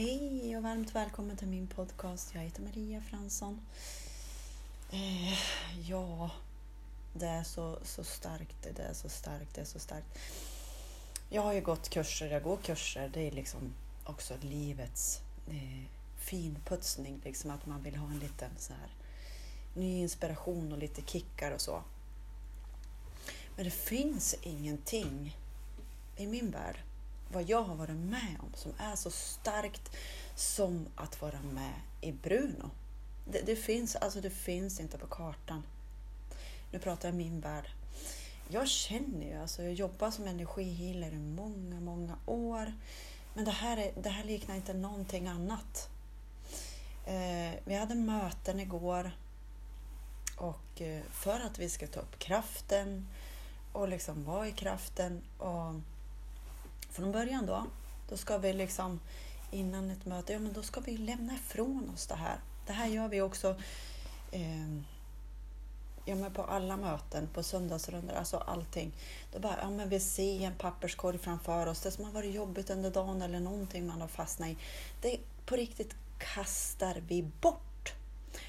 Hej och varmt välkommen till min podcast. Jag heter Maria Fransson. Eh, ja, det är så, så starkt, det är så starkt, det är så starkt. Jag har ju gått kurser, jag går kurser. Det är liksom också livets eh, finputsning, liksom att man vill ha en liten så här ny inspiration och lite kickar och så. Men det finns ingenting i min värld vad jag har varit med om som är så starkt som att vara med i Bruno. Det, det, finns, alltså det finns inte på kartan. Nu pratar jag min värld. Jag känner ju, alltså jag jobbar som energihealer i många, många år. Men det här, är, det här liknar inte någonting annat. Eh, vi hade möten igår och eh, för att vi ska ta upp kraften och liksom vara i kraften och från början då, då ska vi liksom innan ett möte, ja men då ska vi lämna ifrån oss det här. Det här gör vi också eh, ja, men på alla möten, på söndagsrundor, alltså allting. Då bara, ja men vi ser en papperskorg framför oss, det som har varit jobbigt under dagen eller någonting man har fastnat i. Det på riktigt kastar vi bort.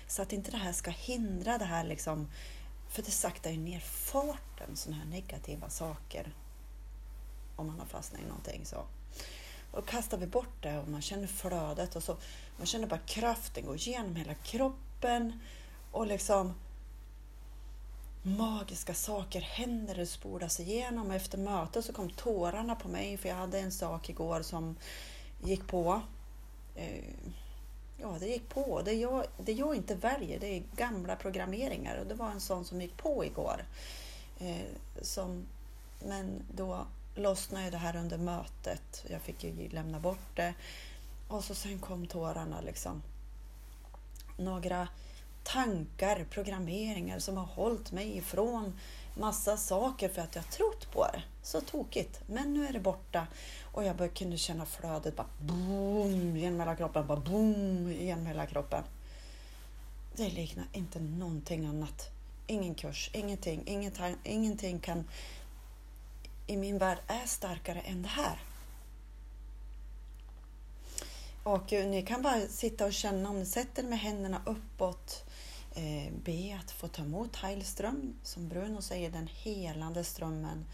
Så att inte det här ska hindra det här liksom, för det saktar ju ner farten, sådana här negativa saker om man har fastnat i någonting. Så. Och kastar vi bort det och man känner flödet och så man känner bara kraften gå igenom hela kroppen och liksom magiska saker händer, det spolas igenom. Efter mötet så kom tårarna på mig för jag hade en sak igår som gick på. Eh, ja, det gick på. Det jag, det jag inte väljer, det är gamla programmeringar och det var en sån som gick på igår. Eh, som, men då lossnade det här under mötet. Jag fick ju lämna bort det. Och så sen kom tårarna liksom. Några tankar, programmeringar som har hållit mig ifrån massa saker för att jag trott på det. Så tokigt. Men nu är det borta och jag började, kunde känna flödet bara boom genom hela kroppen, bara boom genom hela kroppen. Det liknar inte någonting annat. Ingen kurs, ingenting, ingenting, ingenting kan i min värld är starkare än det här. Och eh, ni kan bara sitta och känna om ni sätter med händerna uppåt. Eh, be att få ta emot heilström, som Bruno säger, den helande strömmen.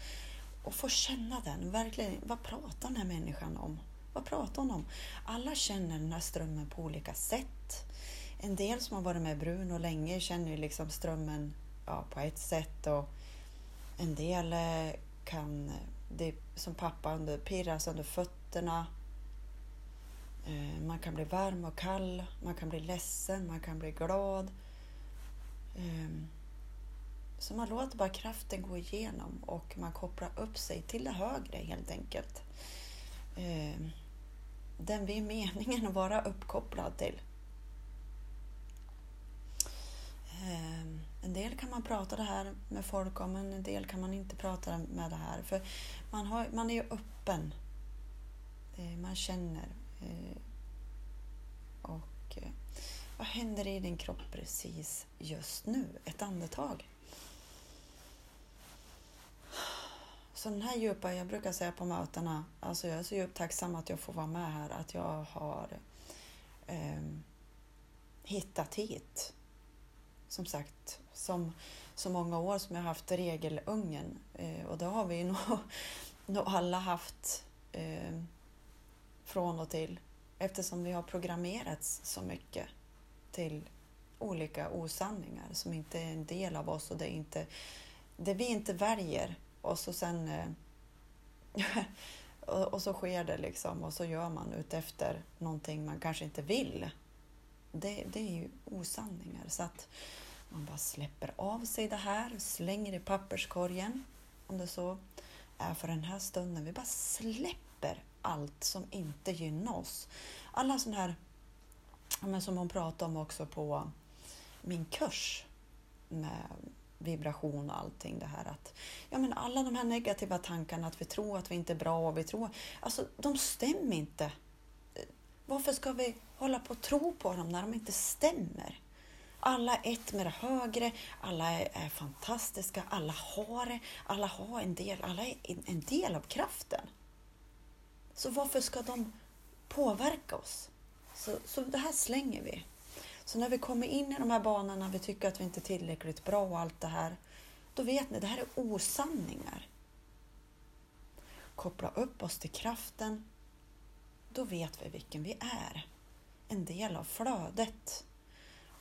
Och få känna den. Verkligen, vad pratar den här människan om? Vad pratar hon om? Alla känner den här strömmen på olika sätt. En del som har varit med Bruno länge känner ju liksom strömmen ja, på ett sätt och en del eh, kan det som pappa under, pirras under fötterna. Eh, man kan bli varm och kall, man kan bli ledsen, man kan bli glad. Ehm, så man låter bara kraften gå igenom och man kopplar upp sig till det högre helt enkelt. Ehm, den vi är meningen att vara uppkopplad till. Ehm, en del kan man prata det här med folk om, men en del kan man inte prata med det här. För man, har, man är ju öppen. Eh, man känner. Eh, och eh, vad händer i din kropp precis just nu? Ett andetag. Så den här djupa, jag brukar säga på mötena, alltså jag är så djupt tacksam att jag får vara med här, att jag har eh, hittat hit som sagt, som så många år som jag haft regelungen. Eh, och det har vi nog, nog alla haft eh, från och till. Eftersom vi har programmerats så mycket till olika osanningar som inte är en del av oss och det är inte det vi inte väljer. Och så sen eh, och, och, så sker det liksom och så gör man utefter någonting man kanske inte vill det, det är ju osanningar. Så att man bara släpper av sig det här, slänger i papperskorgen om det så är för den här stunden. Vi bara släpper allt som inte gynnar oss. Alla sådana här, men som hon pratade om också på min kurs med vibration och allting det här att ja men alla de här negativa tankarna att vi tror att vi inte är bra och vi tror, alltså de stämmer inte. Varför ska vi hålla på och tro på dem när de inte stämmer? Alla är ett med det högre, alla är, är, fantastiska, alla har det, alla har en del, alla är en del av kraften. Så varför ska de påverka oss. Så, så det här slänger vi. Så när vi kommer in i de här banorna, vi tycker att vi inte är tillräckligt bra och allt det här, då vet ni, det här är osanningar. Koppla upp oss till kraften, då vet vi vilken vi är. En del av flödet.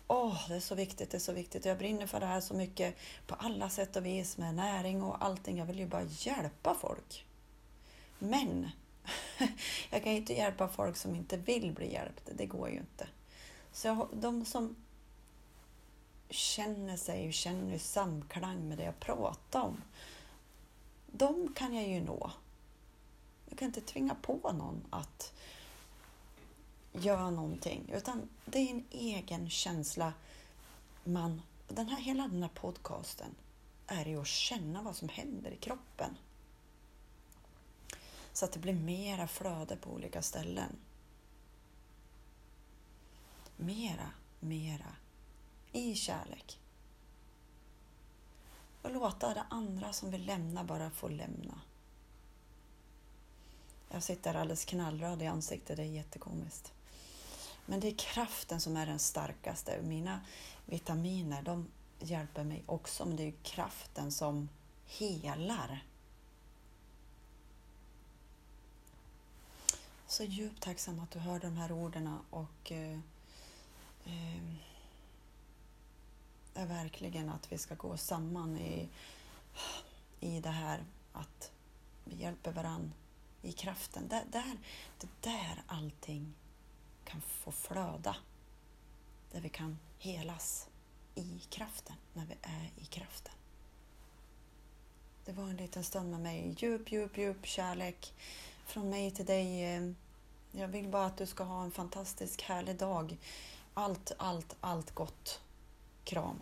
Åh, oh, det är så viktigt, det är så viktigt. Jag brinner för det här så mycket på alla sätt och vis med näring och allting. Jag vill ju bara hjälpa folk. Men jag kan ju inte hjälpa folk som inte vill bli hjälpta. Det går ju inte. Så jag, de som känner sig och känner samklang med det jag pratar om, de kan jag ju nå. Jag kan inte tvinga på någon att göra någonting, utan det är en egen känsla. Man, den här, hela den här podcasten är ju att känna vad som händer i kroppen. Så att det blir mera flöde på olika ställen. Mera, mera i kärlek. Och låta det andra som vill lämna bara få lämna. Jag sitter alldeles knallröd i ansiktet, det är jättekomiskt. Men det är kraften som är den starkaste. Mina vitaminer de hjälper mig också, men det är kraften som helar. Så djupt tacksam att du hör de här orden och eh, eh, är verkligen att vi ska gå samman i, i det här att vi hjälper varann i kraften. Det där, det där allting kan få flöda. Där vi kan helas i kraften, när vi är i kraften. Det var en liten stund med mig. Djup, djup, djup kärlek från mig till dig. Jag vill bara att du ska ha en fantastisk härlig dag. Allt, allt, allt gott. Kram.